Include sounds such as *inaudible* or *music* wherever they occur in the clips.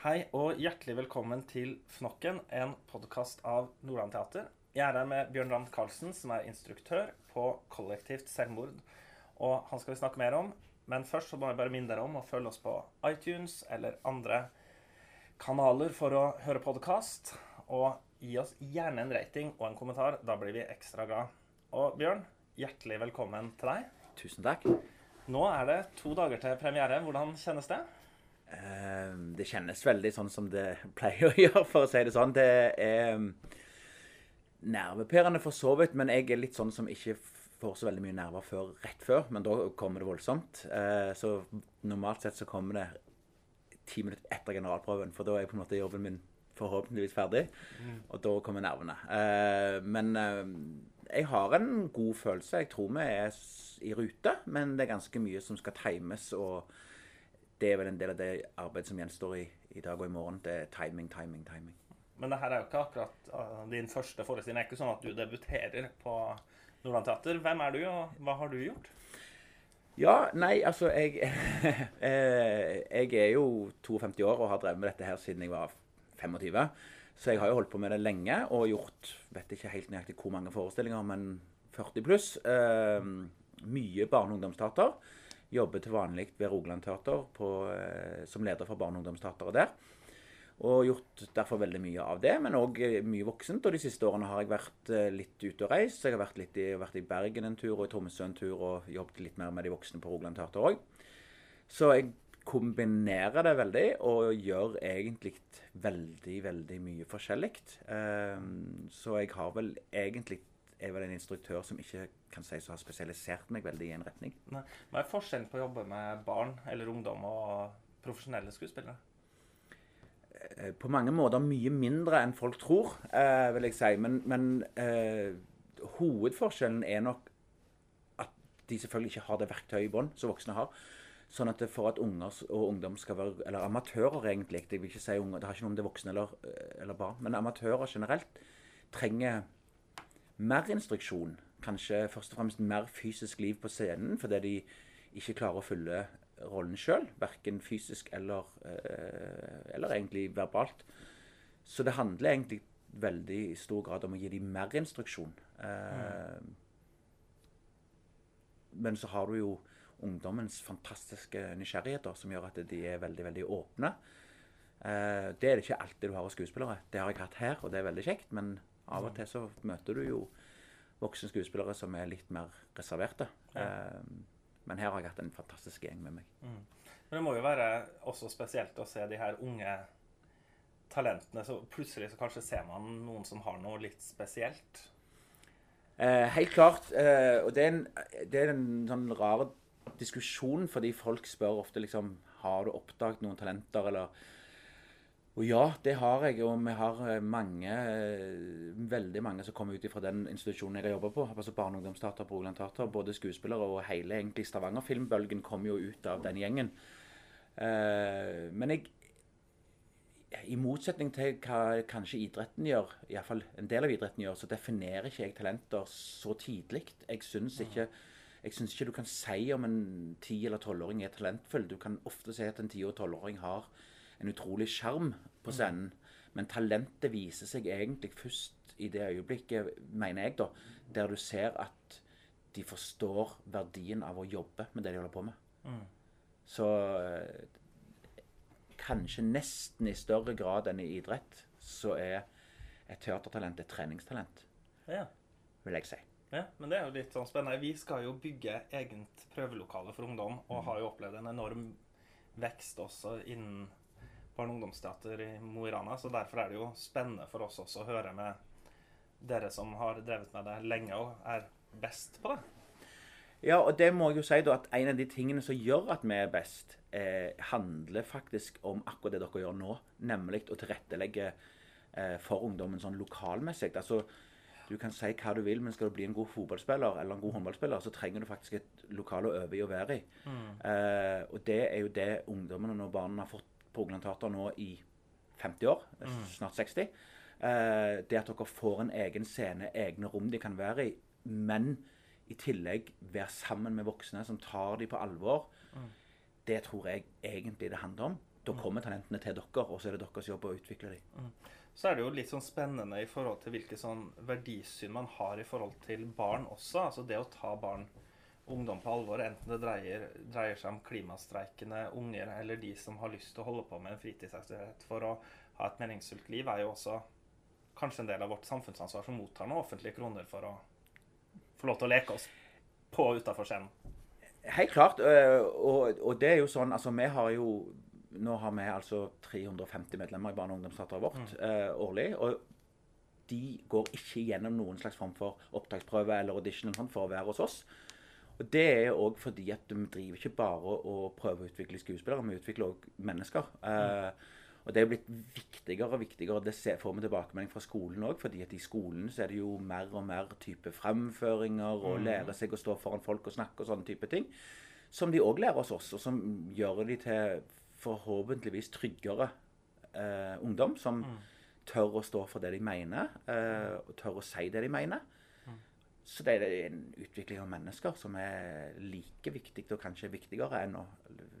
Hei og hjertelig velkommen til Fnokken, en podkast av Nordland Teater. Jeg er her med Bjørn Rand Karlsen, som er instruktør på Kollektivt selvmord. Og han skal vi snakke mer om. Men først så må jeg bare minne dere om å følge oss på iTunes eller andre kanaler for å høre podkast. Og gi oss gjerne en rating og en kommentar. Da blir vi ekstra glad. Og Bjørn, hjertelig velkommen til deg. Tusen takk. Nå er det to dager til premiere. Hvordan kjennes det? Eh, det kjennes veldig sånn som det *laughs* pleier å gjøre, for å si det sånn. Det er um, nervepirrende for så vidt, men jeg er litt sånn som ikke får så veldig mye nerver før, rett før. Men da kommer det voldsomt. Eh, så normalt sett så kommer det ti minutter etter generalprøven, for da er på en måte jobben min forhåpentligvis ferdig. Og da kommer nervene. Eh, men jeg har en god følelse. Jeg tror vi er i rute, men det er ganske mye som skal times. og det er vel en del av det arbeidet som gjenstår i, i dag og i morgen. Det er timing, timing, timing. Men det her er jo ikke akkurat uh, din første forestilling. Det er ikke sånn at du debuterer på Nordland Teater. Hvem er du, og hva har du gjort? Ja, nei, altså jeg *laughs* eh, Jeg er jo 52 år og har drevet med dette her siden jeg var 25. Så jeg har jo holdt på med det lenge og gjort vet ikke helt nøyaktig hvor mange forestillinger, men 40 pluss. Eh, mye barne- og ungdomsteater. Jobber til vanlig ved Rogaland Teater på, eh, som leder for barne- og ungdomsteateret der. Og gjort derfor veldig mye av det, men òg mye voksent. Og de siste årene har jeg vært eh, litt ute og reist. Jeg har vært, litt i, vært i Bergen en tur og i Tromsø en tur og jobbet litt mer med de voksne på Rogaland Teater òg. Så jeg kombinerer det veldig og gjør egentlig veldig, veldig mye forskjellig. Ehm, så jeg har vel egentlig er vel en instruktør som ikke kan sies å ha spesialisert meg veldig i en retning. Nei. Hva er forskjellen på å jobbe med barn eller ungdom og profesjonelle skuespillere? Eh, på mange måter mye mindre enn folk tror, eh, vil jeg si. Men, men eh, hovedforskjellen er nok at de selvfølgelig ikke har det verktøyet i bånn som voksne har. Sånn at for at unger og ungdom skal være Eller amatører, egentlig. Jeg vil ikke si unger, Det har ikke noe om det er voksne eller, eller barn. Men amatører generelt trenger mer instruksjon. Kanskje først og fremst mer fysisk liv på scenen fordi de ikke klarer å fylle rollen sjøl. Verken fysisk eller, eh, eller egentlig verbalt. Så det handler egentlig veldig i stor grad om å gi dem mer instruksjon. Mm. Men så har du jo ungdommens fantastiske nysgjerrigheter som gjør at de er veldig, veldig åpne. Eh, det er det ikke alltid du har hos skuespillere. Det har jeg hatt her, og det er veldig kjekt. Men av og til så møter du jo voksne skuespillere som er litt mer reserverte. Eh, men her har jeg hatt en fantastisk gjeng med meg. Men det må jo være også spesielt å se de her unge talentene. Så plutselig så kanskje ser man noen som har noe litt spesielt. Eh, helt klart. Eh, og det er, en, det er en sånn rar diskusjon, fordi folk spør ofte liksom Har du oppdaget noen talenter, eller Og ja, det har jeg. Og vi har eh, mange, eh, veldig mange som kommer ut fra den institusjonen jeg har jobba på. Altså Barne- og ungdomsteater på Rogaland Teater. Både skuespillere og hele egentlig Stavanger-filmbølgen kom jo ut av den gjengen. Eh, men jeg i motsetning til hva kanskje idretten gjør, i hvert fall en del av idretten gjør, så definerer ikke jeg talenter så tidlig. Jeg syns ikke, jeg syns ikke du kan si om en 10- eller 12-åring er talentfull. Du kan ofte si at en 10- og 12-åring har en utrolig sjarm på scenen. Men talentet viser seg egentlig først i det øyeblikket, mener jeg, da, der du ser at de forstår verdien av å jobbe med det de holder på med. Så eh, kanskje nesten i større grad enn i idrett, så er et teatertalent et treningstalent, Ja. vil jeg si. ja, men det er jo litt sånn spennende. Vi skal jo bygge eget prøvelokale for ungdom, og har jo opplevd en enorm vekst også innen barne- og ungdomsteater i Mo i Rana. Så derfor er det jo spennende for oss også å høre med dere som har drevet med det lenge og er best på det. Ja, og det må jeg jo si da, at en av de tingene som gjør at vi er best, eh, handler faktisk om akkurat det dere gjør nå, nemlig å tilrettelegge eh, for ungdommen sånn lokalmessig. Altså, du kan si hva du vil, men skal du bli en god fotballspiller eller en god håndballspiller, så trenger du faktisk et lokal å øve i og være i. Eh, og det er jo det ungdommene og barna har fått Teater nå i 50 år, snart 60. Eh, det at dere får en egen scene, egne rom de kan være i, men i tillegg være sammen med voksne som tar de på alvor. Det tror jeg egentlig det handler om. Da kommer talentene til dere, og så er det deres jobb å utvikle dem. Så er det jo litt sånn spennende i forhold til hvilke sånn verdisyn man har i forhold til barn også. Altså det å ta barn, ungdom på alvor, enten det dreier, dreier seg om klimastreikende unger eller de som har lyst til å holde på med en fritidsaktivitet for å ha et meningsfullt liv, er jo også kanskje en del av vårt samfunnsansvar som mottar noen offentlige kroner for å få lov til å leke oss på og utafor scenen. Helt klart. øh, Og, og det er jo sånn Altså, vi har jo Nå har vi altså 350 medlemmer i barne- og ungdomsteatret vårt øh, årlig. Og de går ikke gjennom noen slags form for opptaksprøve eller audition for å være hos oss. Og det er òg fordi at vi driver ikke bare og prøver å utvikle skuespillere, vi utvikler òg mennesker. Eh, og det er blitt viktigere og viktigere. Det får vi tilbakemelding fra skolen òg, fordi at i skolen så er det jo mer og mer type fremføringer og lære seg å stå foran folk og snakke og sånne type ting. Som de òg lærer oss oss, og som gjør de til forhåpentligvis tryggere eh, ungdom. Som tør å stå for det de mener, eh, og tør å si det de mener. Så det er en utvikling av mennesker som er like viktig, og kanskje viktigere enn å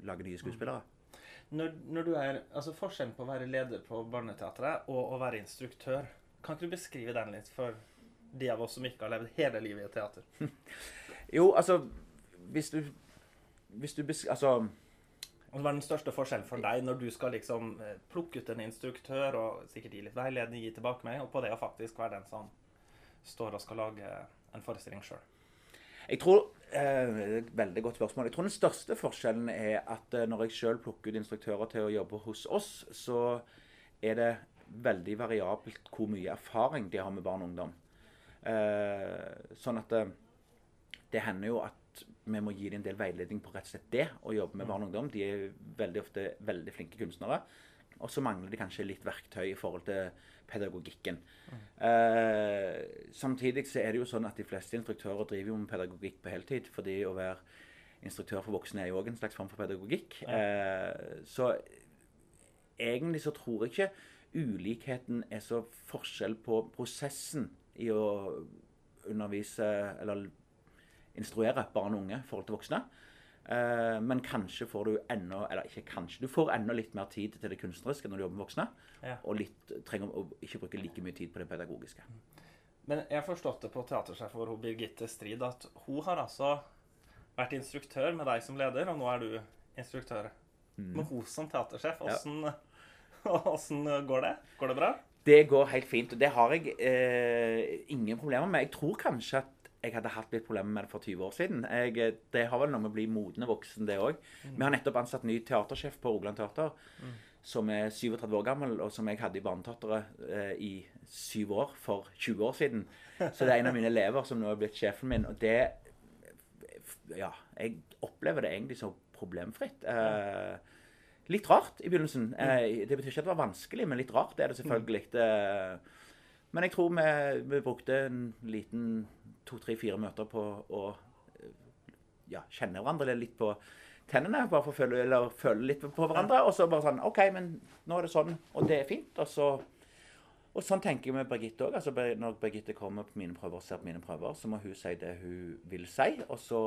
lage nye skuespillere. Når, når du er, altså Forskjellen på å være leder på Barneteatret og å være instruktør, kan ikke du beskrive den litt for de av oss som ikke har levd hele livet i teater? *laughs* Jo, altså Hvis du Hvis du besk... Altså Hva er den største forskjellen for deg når du skal liksom eh, plukke ut en instruktør og sikkert gi litt veiledning, gi tilbakemelding, og på det å faktisk være den som står og skal lage en forestilling sjøl? Jeg tror eh, det veldig godt spørsmål. Jeg tror den største forskjellen er at eh, når jeg sjøl plukker ut instruktører til å jobbe hos oss, så er det veldig variabelt hvor mye erfaring de har med barn og ungdom. Eh, sånn at eh, det hender jo at vi må gi dem en del veiledning på rett og slett det å jobbe med barn og ungdom. De er veldig ofte veldig flinke kunstnere. Og så mangler de kanskje litt verktøy i forhold til pedagogikken. Eh, samtidig så er det jo sånn at de fleste instruktører driver jo med pedagogikk på heltid. Fordi å være instruktør for voksne er jo òg en slags form for pedagogikk. Eh, så egentlig så tror jeg ikke ulikheten er så forskjell på prosessen i å undervise eller instruere barn og unge i forhold til voksne. Eh, men kanskje får du enda Eller ikke kanskje, du får enda litt mer tid til det kunstneriske når du jobber med voksne. Ja. Og litt, trenger å ikke bruke like mye tid på det pedagogiske. Men jeg har forstått det på teatersjef vår Birgitte Strid at hun har altså vært instruktør med deg som leder, og nå er du instruktør med hun som teatersjef. Åssen ja. går det? Går det bra? Det går helt fint. og Det har jeg eh, ingen problemer med. Jeg tror kanskje at jeg hadde hatt litt problemer med det for 20 år siden. Jeg, eh, det har vel noe med å bli modne voksen, det òg. Vi har nettopp ansatt ny teatersjef på Rogaland Teater. Som er 37 år gammel, og som jeg hadde i Barneteatret eh, i syv år for 20 år siden. Så det er en av mine elever som nå er blitt sjefen min. Og det Ja, jeg opplever det egentlig så problemfritt. Eh, litt rart i begynnelsen. Eh, det betyr ikke at det var vanskelig, men litt rart er det selvfølgelig. Eh, men jeg tror vi, vi brukte en liten to, tre, fire møter på å ja, kjenne hverandre litt på tennene. Bare for å føle, eller føle litt på hverandre. Og så bare sånn OK, men nå er det sånn, og det er fint. Og så og sånn tenker jeg med Birgitte òg. Altså, når Birgitte kommer på mine prøver og ser på mine prøver, så må hun si det hun vil si. Og så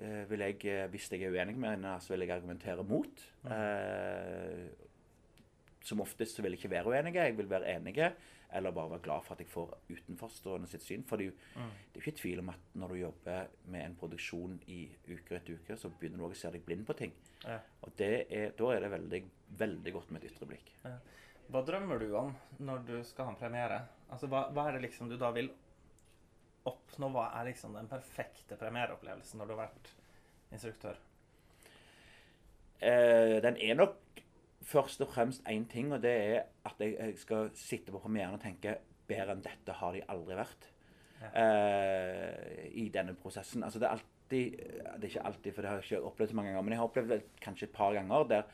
eh, vil jeg, eh, hvis jeg er uenig med henne, så vil jeg argumentere mot. Eh, som oftest så vil jeg ikke være uenige, jeg vil være enige. Eller bare være glad for at jeg får utenforstående sitt syn. For jo det er jo ikke tvil om at når du jobber med en produksjon i uke etter uke, så begynner du òg å se deg blind på ting. Ja. Og det er, da er det veldig, veldig godt med et ytre blikk. Hva drømmer du om når du skal ha en premiere? Altså, hva, hva er det liksom du da vil oppnå? Hva er liksom den perfekte premiereopplevelsen når du har vært instruktør? Eh, den er nok først og fremst én ting, og det er at jeg, jeg skal sitte på premieren og tenke bedre enn dette har de aldri vært. Eh, I denne prosessen. Altså det er alltid Det er ikke alltid, for det har jeg ikke opplevd så mange ganger, men jeg har opplevd det kanskje et par ganger der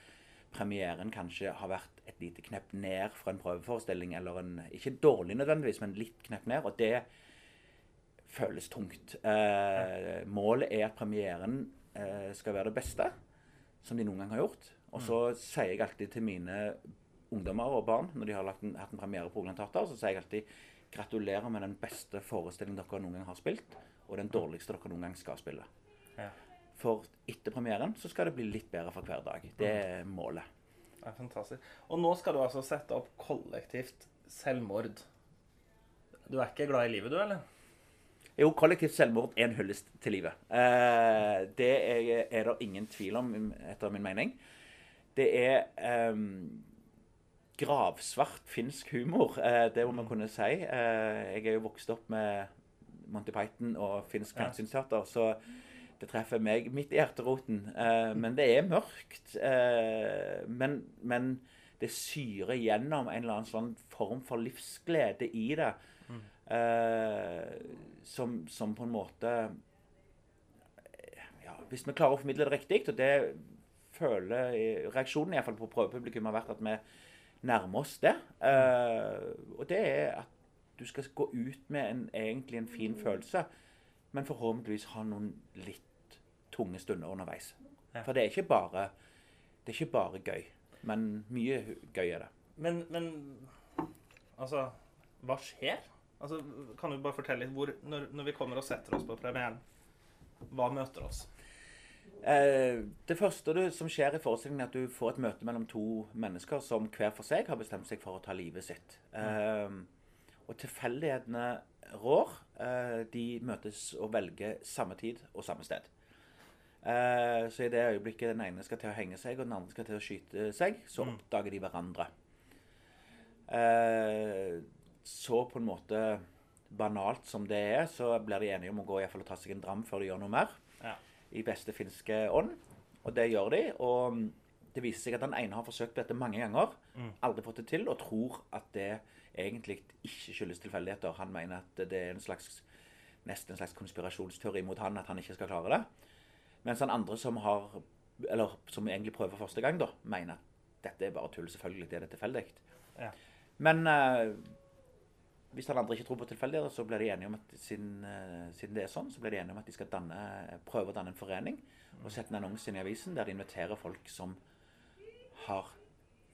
premieren kanskje har vært et lite knepp ned fra en prøveforestilling, eller en Ikke dårlig nødvendigvis, men litt knepp ned. Og det føles tungt. Eh, målet er at premieren eh, skal være det beste som de noen gang har gjort. Og så sier jeg alltid til mine ungdommer og barn når de har lagt en, hatt en premiere på Rogaland Teater, så sier jeg alltid gratulerer med den beste forestillingen dere noen gang har spilt, og den dårligste dere noen gang skal spille. Ja. For etter premieren så skal det bli litt bedre for hver dag. Det er målet. Det er fantastisk. Og nå skal du altså sette opp kollektivt selvmord. Du er ikke glad i livet, du, eller? Jo, kollektivt selvmord er en hyllest til livet. Eh, det er, er det ingen tvil om, etter min mening. Det er um, gravsvart finsk humor, Uh, det må man kunne si. Uh, jeg er jo vokst opp med Monty Python og finsk fjernsynsteater, så det treffer meg midt i hjerteroten. Uh, men det er mørkt. Men, men det syrer gjennom en eller annen sånn form for livsglede i det. Eh, som, som på en måte ja, Hvis vi klarer å formidle det riktig, og det føler reaksjonen i hvert fall på prøvepublikum har vært at vi nærmer oss det. Uh, og det er at du skal gå ut med en, egentlig en fin følelse, men forhåpentligvis ha noen litt tunge stunder underveis. Ja. For det er ikke bare det er ikke bare gøy, men mye gøy er det. Men, men altså Hva skjer? Altså, kan du bare fortelle litt hvor, når, når vi kommer og setter oss på premieren, hva møter oss? Eh, det første du, som skjer i forestillingen, er at du får et møte mellom to mennesker som hver for seg har bestemt seg for å ta livet sitt. Eh, og tilfeldighetene rår. Eh, de møtes og velger samme tid og samme sted. Eh, så i det øyeblikket den ene skal til å henge seg, og den andre skal til å skyte seg, så Mm. oppdager de hverandre. Eh, så på en måte banalt som det er, så blir de enige om å gå i hvert fall og ta seg en dram før de gjør noe mer Ja. I beste finske ånd. Og det gjør de. Og det viser seg at den ene har forsøkt dette mange ganger, Mm. aldri fått det til, og tror at det egentlig ikke skyldes tilfeldigheter. Han mener at det er en slags, nesten en slags konspirasjonsteori mot han at han ikke skal klare det. Mens han andre som har, eller som egentlig prøver første gang, da, mener at dette er bare tull. Selvfølgelig det er det tilfeldig. Ja. Men eh, hvis alle andre ikke tror på tilfeldigheter, så blir de enige om at siden, eh, siden det er sånn, så blir de enige om at de skal danne, prøve å danne en forening og sette en annonse inn i avisen der de inviterer folk som har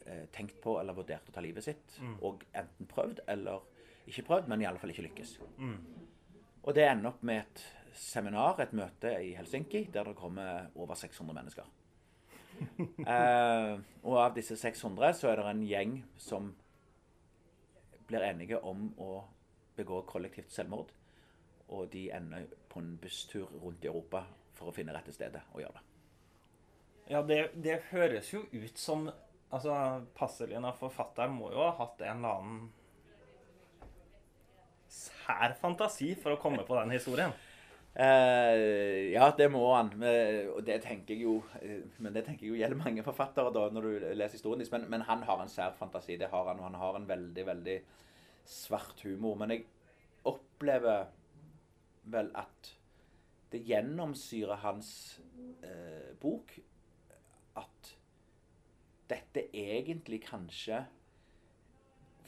eh, tenkt på eller vurdert å ta livet sitt, Mm. og enten prøvd eller ikke prøvd, men i alle fall ikke lykkes. Mm. Og det ender opp med et seminar, et møte i Helsinki, der det kommer over 600 mennesker. *laughs* eh, og av disse 600 så er det en gjeng som blir enige om å begå kollektivt selvmord. Og de ender på en busstur rundt i Europa for å finne rette stedet å gjøre det. Ja, det, det høres jo ut som Altså, Passelien av forfatteren, må jo ha hatt en eller annen sær fantasi for å komme på den historien. Eh, ja, det må han. Og det tenker jeg jo eh, Men det tenker jeg jo gjelder mange forfattere da, når du leser historien. Men, men han har en sær fantasi. Det har han. Og han har en veldig, veldig svart humor. Men jeg opplever vel at det gjennomsyrer hans eh, bok at dette egentlig kanskje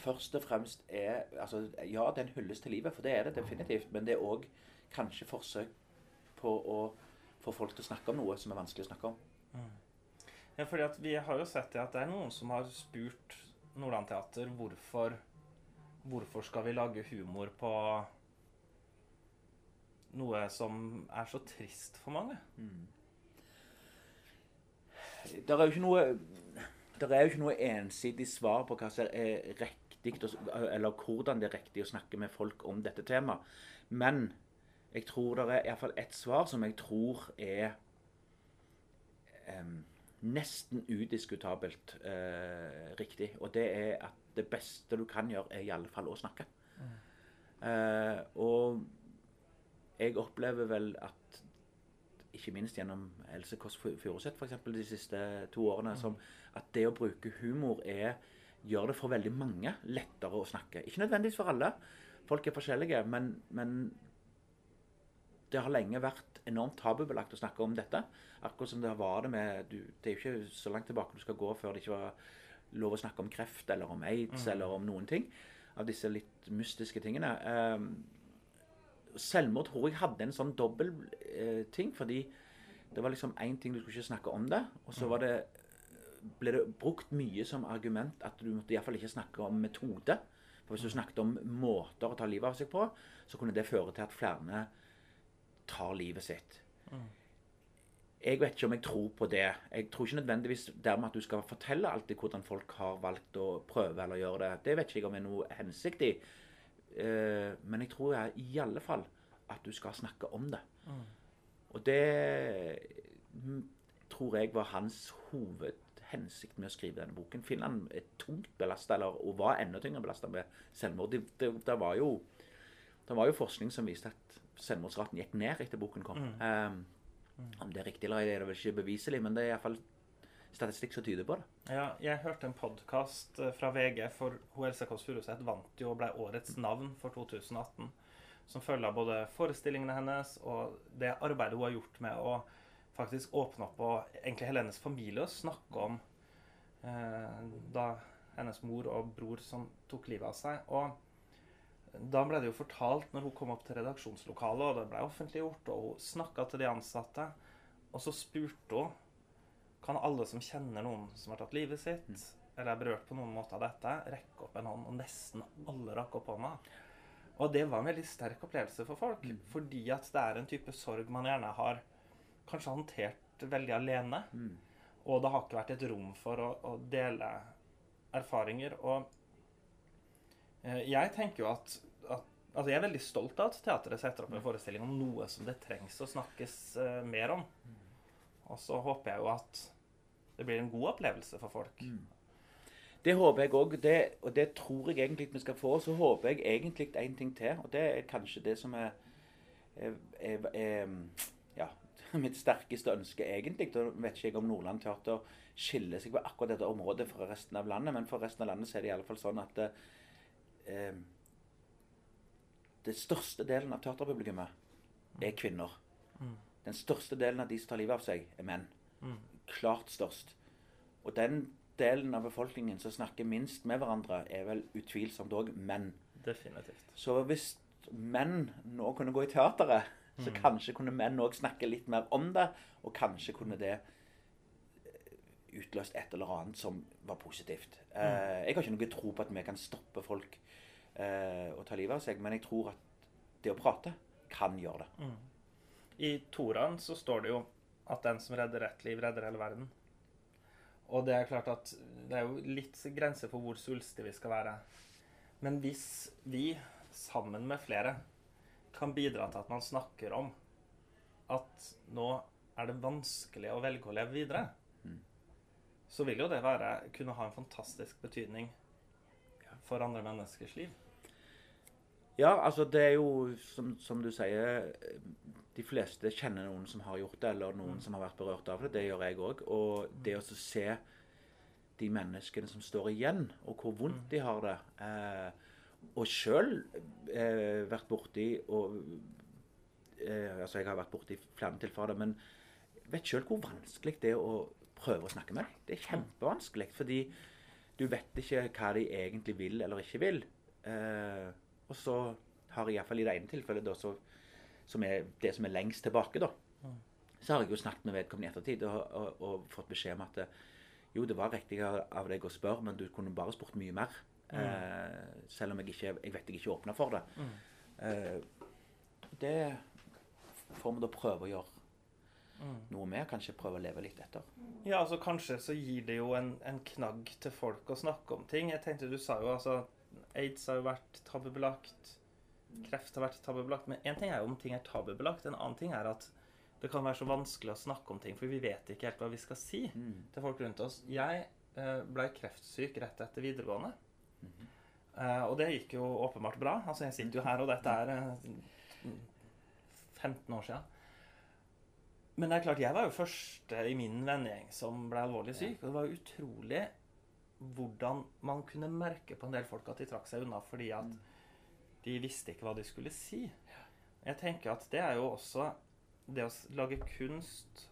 først og fremst er altså, Ja, det er en hyllest til livet, for det er det definitivt. Men det er òg kanskje forsøk på å få folk til å snakke om noe som er vanskelig å snakke om. Ja, fordi at Vi har jo sett at det er noen som har spurt Nordland Teater hvorfor, hvorfor skal vi lage humor på noe som er så trist for mange. Det er jo ikke noe det er jo ikke noe ensidig svar på hva som er riktig, eller hvordan det er riktig å snakke med folk om dette temaet. Men jeg tror det er iallfall ett svar som jeg tror er um, nesten udiskutabelt uh, riktig. Og det er at det beste du kan gjøre, er i alle fall å snakke. Eh, og jeg opplever vel at ikke minst gjennom Else Kåss Furuseth eksempel, de siste to årene, som at det å bruke humor er, gjør det for veldig mange lettere å snakke. Ikke nødvendigvis for alle. Folk er forskjellige, men, men det har lenge vært enormt tabubelagt å snakke om dette. Akkurat som det var det med du, Det er jo ikke så langt tilbake du skal gå før det ikke var lov å snakke om kreft eller om aids eller om noen ting. Av disse litt mystiske tingene. Um, selvmord tror jeg hadde en sånn dobbel eh, ting, fordi det var liksom én ting du skulle ikke snakke om det, og så var det ble det brukt mye som argument at du måtte iallfall ikke snakke om metode. For hvis du snakket om måter å ta livet av seg på, så kunne det føre til at flere tar livet sitt. Jeg vet ikke om jeg tror på det. Jeg tror ikke nødvendigvis dermed at du skal fortelle alltid hvordan folk har valgt å prøve eller gjøre det. Det vet ikke jeg om er noe hensikt i. Uh, men jeg tror jeg, i alle fall at du skal snakke om det. Mm. Og det mm, tror jeg var hans hovedhensikt med å skrive denne boken. Finland er tungt belasta, og var enda tyngre belasta med selvmord. Det, det, det, var jo, det var jo forskning som viste at selvmordsraten gikk ned etter boken kom. Mm. Um, om det er riktig eller ei, er det vel ikke beviselig, men det er iallfall statistikk som tyder på det. Ja, jeg hørte en podkast fra VG, for hun Else Kåss Furuseth vant jo og ble årets navn for 2018. Som følge av både forestillingene hennes og det arbeidet hun har gjort med å faktisk åpne opp og egentlig hele hennes familie og snakke om eh, da hennes mor og bror som tok livet av seg. Og da ble det jo fortalt når hun kom opp til redaksjonslokalet, og det ble offentliggjort, og hun snakka til de ansatte, og så spurte hun kan alle som kjenner noen som har tatt livet sitt, eller er berørt på noen måte av dette, rekke opp en hånd. Og nesten alle rakk opp hånda. Og det var en veldig sterk opplevelse for folk, Mm. fordi at det er en type sorg man gjerne har kanskje håndtert veldig alene. Mm. Og det har ikke vært et rom for å, å dele erfaringer. Og jeg tenker jo at, at Altså, jeg er veldig stolt av at teatret setter opp en forestilling om noe som det trengs å snakkes uh, mer om. Og så håper jeg jo at det blir en god opplevelse for folk. Det håper jeg òg, og det tror jeg egentlig vi skal få. Så håper jeg egentlig en ting til, og det er kanskje det som er, er, er, er ja, *laughs* mitt sterkeste ønske, egentlig. Da vet ikke jeg om Nordland Teater skiller seg på akkurat dette området fra resten av landet, men for resten av landet så er det i alle fall sånn at det, eh, det største delen av teaterpublikummet er kvinner. Mm. Den største delen av de som tar livet av seg, er menn. Mm. Klart størst. Og den delen av befolkningen som snakker minst med hverandre, er vel utvilsomt òg menn. Definitivt. Så hvis menn nå kunne gå i teateret, så Mm. kanskje kunne menn òg snakke litt mer om det, og kanskje kunne det utløst et eller annet som var positivt. Mm. jeg har ikke noe tro på at vi kan stoppe folk eh, å ta livet av seg, men jeg tror at det å prate kan gjøre det. Mm. I Toraen så står det jo at den som redder ett liv, redder hele verden. Og det er klart at det er jo litt grenser for hvor svulstige vi skal være. Men hvis vi, sammen med flere, kan bidra til at man snakker om at nå er det vanskelig å velge å leve videre, så vil jo det være, kunne ha en fantastisk betydning for andre menneskers liv. Ja, altså det er jo som, som du sier De fleste kjenner noen som har gjort det, eller noen som har vært berørt av det. Det gjør jeg òg. Og det å se de menneskene som står igjen, og hvor vondt de har det eh, Og sjøl eh, vært borti og eh, Altså, jeg har vært borti flere tilfeller, men vet sjøl hvor vanskelig det er å prøve å snakke med dem. Det er kjempevanskelig, fordi du vet ikke hva de egentlig vil eller ikke vil. Eh, og så har jeg iallfall i det ene tilfellet, da, så, som er det som er lengst tilbake, da, så har jeg jo snakket med vedkommende i ettertid og, og, og fått beskjed om at eh, jo, det var riktig av deg å spørre, men du kunne bare spurt mye mer. Eh, selv om jeg ikke jeg vet jeg ikke åpna for det. Mm. Eh, det får vi da prøve å gjøre Mm. noe med. Kanskje prøve å leve litt etter. Ja, altså Kanskje så gir det jo en, en knagg til folk å snakke om ting. Jeg tenkte Du sa jo altså Aids har jo vært tabubelagt. Kreft har vært tabubelagt. Men én ting er jo om ting er tabubelagt. En annen ting er at det kan være så vanskelig å snakke om ting, for vi vet ikke helt hva vi skal si til folk rundt oss. Jeg eh, ble kreftsyk rett etter videregående. Eh, og det gikk jo åpenbart bra. Altså, jeg sitter jo her, og dette er eh, 15 år siden. Men det er klart, jeg var jo første i min vennegjeng som ble alvorlig syk. Og det var utrolig hvordan man kunne merke på en del folk at de trakk seg unna fordi at de visste ikke hva de skulle si. Jeg tenker at det er jo også det å lage kunst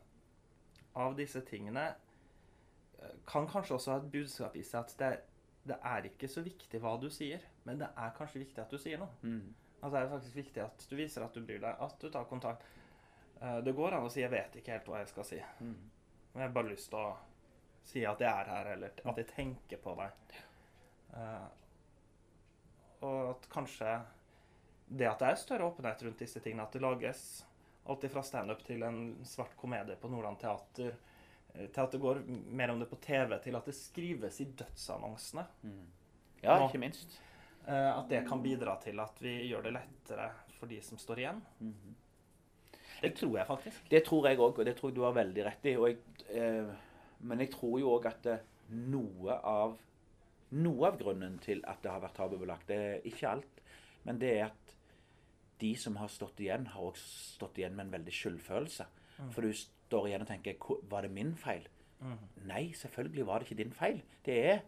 av disse tingene eh, kan kanskje også ha et budskap i seg at det, det er ikke så viktig hva du sier, men det er kanskje viktig at du sier noe. Mm. Altså det er faktisk viktig at du viser at du bryr deg, at du tar kontakt. Eh, Det går an å si 'jeg vet ikke helt hva jeg skal si', Mm. men jeg har bare lyst til å si at jeg er her, eller at jeg tenker på deg. Uh, Og at kanskje det at det er større åpenhet rundt disse tingene, at det lages Alt fra standup til en svart komedie på Nordland Teater. eh, Til at det går mer om det på TV, til at det skrives i dødsannonsene. Ja, ikke minst. Uh, At det kan bidra til at vi gjør det lettere for de som står igjen. Det tror jeg faktisk. Det tror jeg òg, og det tror jeg du har veldig rett i. Jeg, eh, men jeg tror jo òg at eh, noe av, noe av grunnen til at det har vært tabubelagt, det er ikke alt, men det er at de som har stått igjen, har også stått igjen med en veldig skyldfølelse. For du står igjen og tenker Var det min feil? Nei, selvfølgelig var det ikke din feil. Det er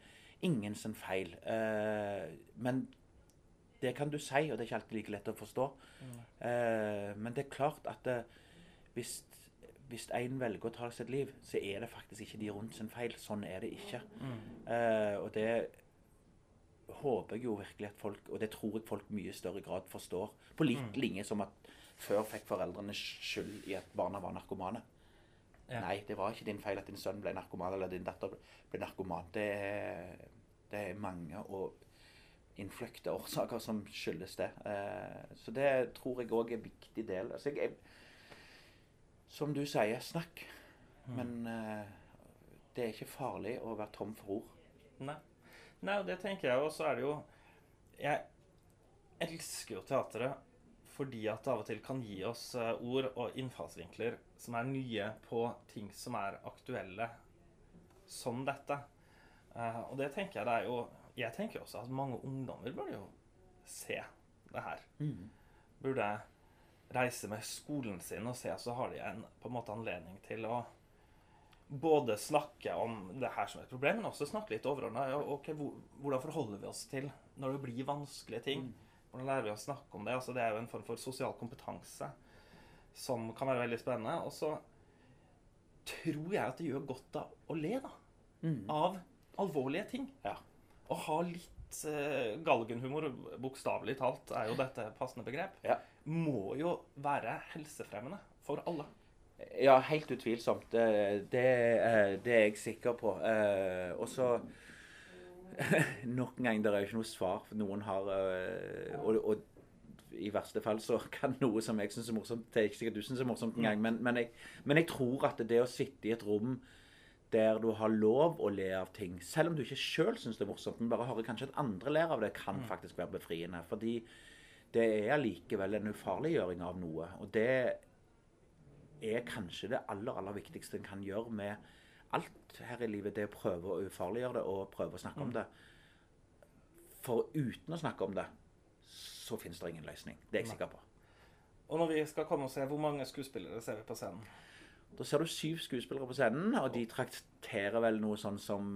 ingen sin feil. Eh, men det kan du si, og det er ikke alltid like lett å forstå. Eh, men det er klart at det, hvis, hvis en velger å ta sitt liv, så er det faktisk ikke de rundt sin feil. Sånn er det ikke. Eh, og det håper jeg jo virkelig at folk, og det tror jeg folk mye større grad forstår. På lik linje som at før fikk foreldrene skyld i at barna var narkomane. Ja. Nei, det var ikke din feil at din sønn ble narkoman, eller din datter ble narkoman. Det er, det er mange og innfløkte årsaker som skyldes det. Eh, så det tror jeg òg er en viktig del. Altså, jeg, som du sier, snakk. Men eh, det er ikke farlig å være tom for ord. Nei. Nei, det tenker jeg. Og så er det jo Jeg elsker jo teatret fordi at det av og til kan gi oss eh, ord og innfallsvinkler som er nye på ting som er aktuelle, som dette. Eh, og det tenker jeg det er jo Jeg tenker også at mange ungdommer burde jo se det her. Burde reise med skolen sin og se, så har de en på en måte anledning til å både snakke om det her som et problem, men også snakke litt overordna. Okay, hvordan forholder vi oss til når det blir vanskelige ting? Hvordan lærer vi å snakke om det? Altså, det er jo en form for sosial kompetanse som kan være veldig spennende. Og så tror jeg at det gjør godt av å le, da. Av alvorlige ting. Ja. Å ha litt uh, galgenhumor, bokstavelig talt, er jo dette passende begrep, Ja. må jo være helsefremmende for alle. Ja, helt utvilsomt. Det, det, eh, det er jeg sikker på. Eh, Og så *laughs* Nok en gang, det er jo ikke noe svar. Noen har og, og i verste fall så kan noe som jeg syns er morsomt Det er ikke sikkert du syns er morsomt engang, men, men, jeg, men jeg tror at det å sitte i et rom der du har lov å le av ting, selv om du ikke sjøl syns det er morsomt, men bare hører kanskje at andre ler av det, kan faktisk være befriende. Fordi det er allikevel en ufarliggjøring av noe. Og det er kanskje det aller, aller viktigste en kan gjøre med alt her i livet. Det er å prøve å ufarliggjøre det og prøve å snakke om det. For uten å snakke om det, så finnes det ingen løsning. Det er jeg sikker på. Og når vi skal komme og se, hvor mange skuespillere ser vi på scenen? Da ser du syv skuespillere på scenen, og de trakterer vel noe sånn som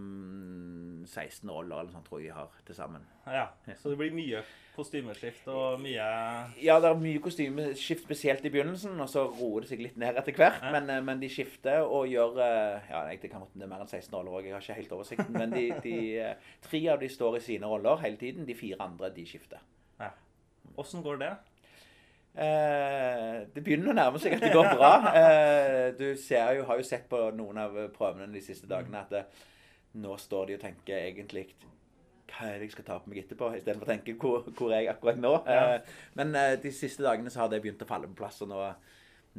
16 roller eller sånn, tror jeg de har til sammen. Ja, Så det blir mye kostymeskift og mye Ja, det er mye kostymeskift, spesielt i begynnelsen, og så roer det seg litt ned etter hvert. Men, eh, men de skifter og gjør eh, Ja, det kan er mer enn 16 roller òg, jeg har ikke helt oversikten. Men de, de, eh, tre av de står i sine roller hele tiden. De fire andre, de skifter. ja. Åssen går det? Eh, det begynner å nærme seg at det går bra. Eh, du ser har jo sett på noen av prøvene de siste dagene at det, nå står de og tenker egentlig hva er det jeg skal ta på meg etterpå, istedenfor å tenke hvor, hvor er jeg akkurat nå. Ja. Eh, men eh, de siste dagene så har det begynt å falle på plass, og nå,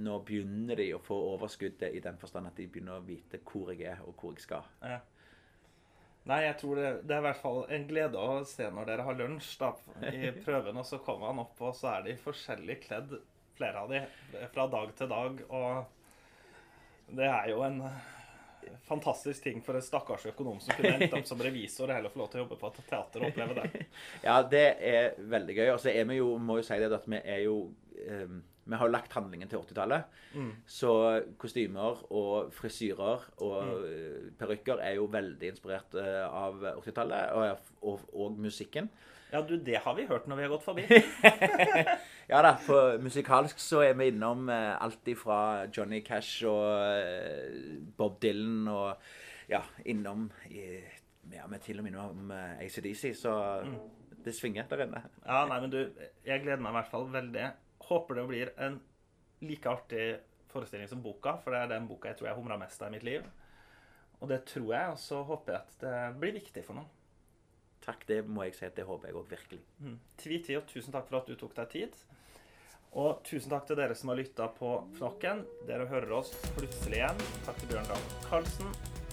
nå begynner de å få overskuddet i den forstand at de begynner å vite hvor jeg er, og hvor jeg skal. Ja. Nei, jeg tror det, det er i hvert fall en glede å se når dere har lunsj da, i *laughs* prøven, og så kommer han opp, og så er de forskjellig kledd, flere av de, fra dag til dag. Og det er jo en fantastisk ting for en stakkars økonom som kunne endt opp som revisor og heller få lov til å jobbe på et teater og oppleve det. *laughs* Ja, det er veldig gøy. Og så er vi jo, må jo si det at vi er jo eh, Vi har lagt handlingen til 80-tallet. Så kostymer og frisyrer og mm. parykker er jo veldig inspirert eh, av 80-tallet. Og, og, og musikken. Ja, du, det har vi hørt når vi har gått forbi. *laughs* Ja da, For musikalsk så er vi innom eh, alt ifra Johnny Cash og eh, Bob Dylan og ja, innom ja, vi er til og med innom eh, ACDC, så det svinger der inne. Ja, nei, men du, jeg gleder meg i hvert fall veldig. Håper det blir en like artig forestilling som boka, for det er den boka jeg tror jeg humra mest av i mitt liv. Og det tror jeg, og så håper jeg at det blir viktig for noen. Takk, det må jeg si at det håper jeg òg virkelig. Mm. Tvi-tvi, og tusen takk for at du tok deg tid. Og tusen takk til dere som har lytta på Fnokken. Dere hører oss plutselig igjen. Takk til Bjørn Dahl Karlsen.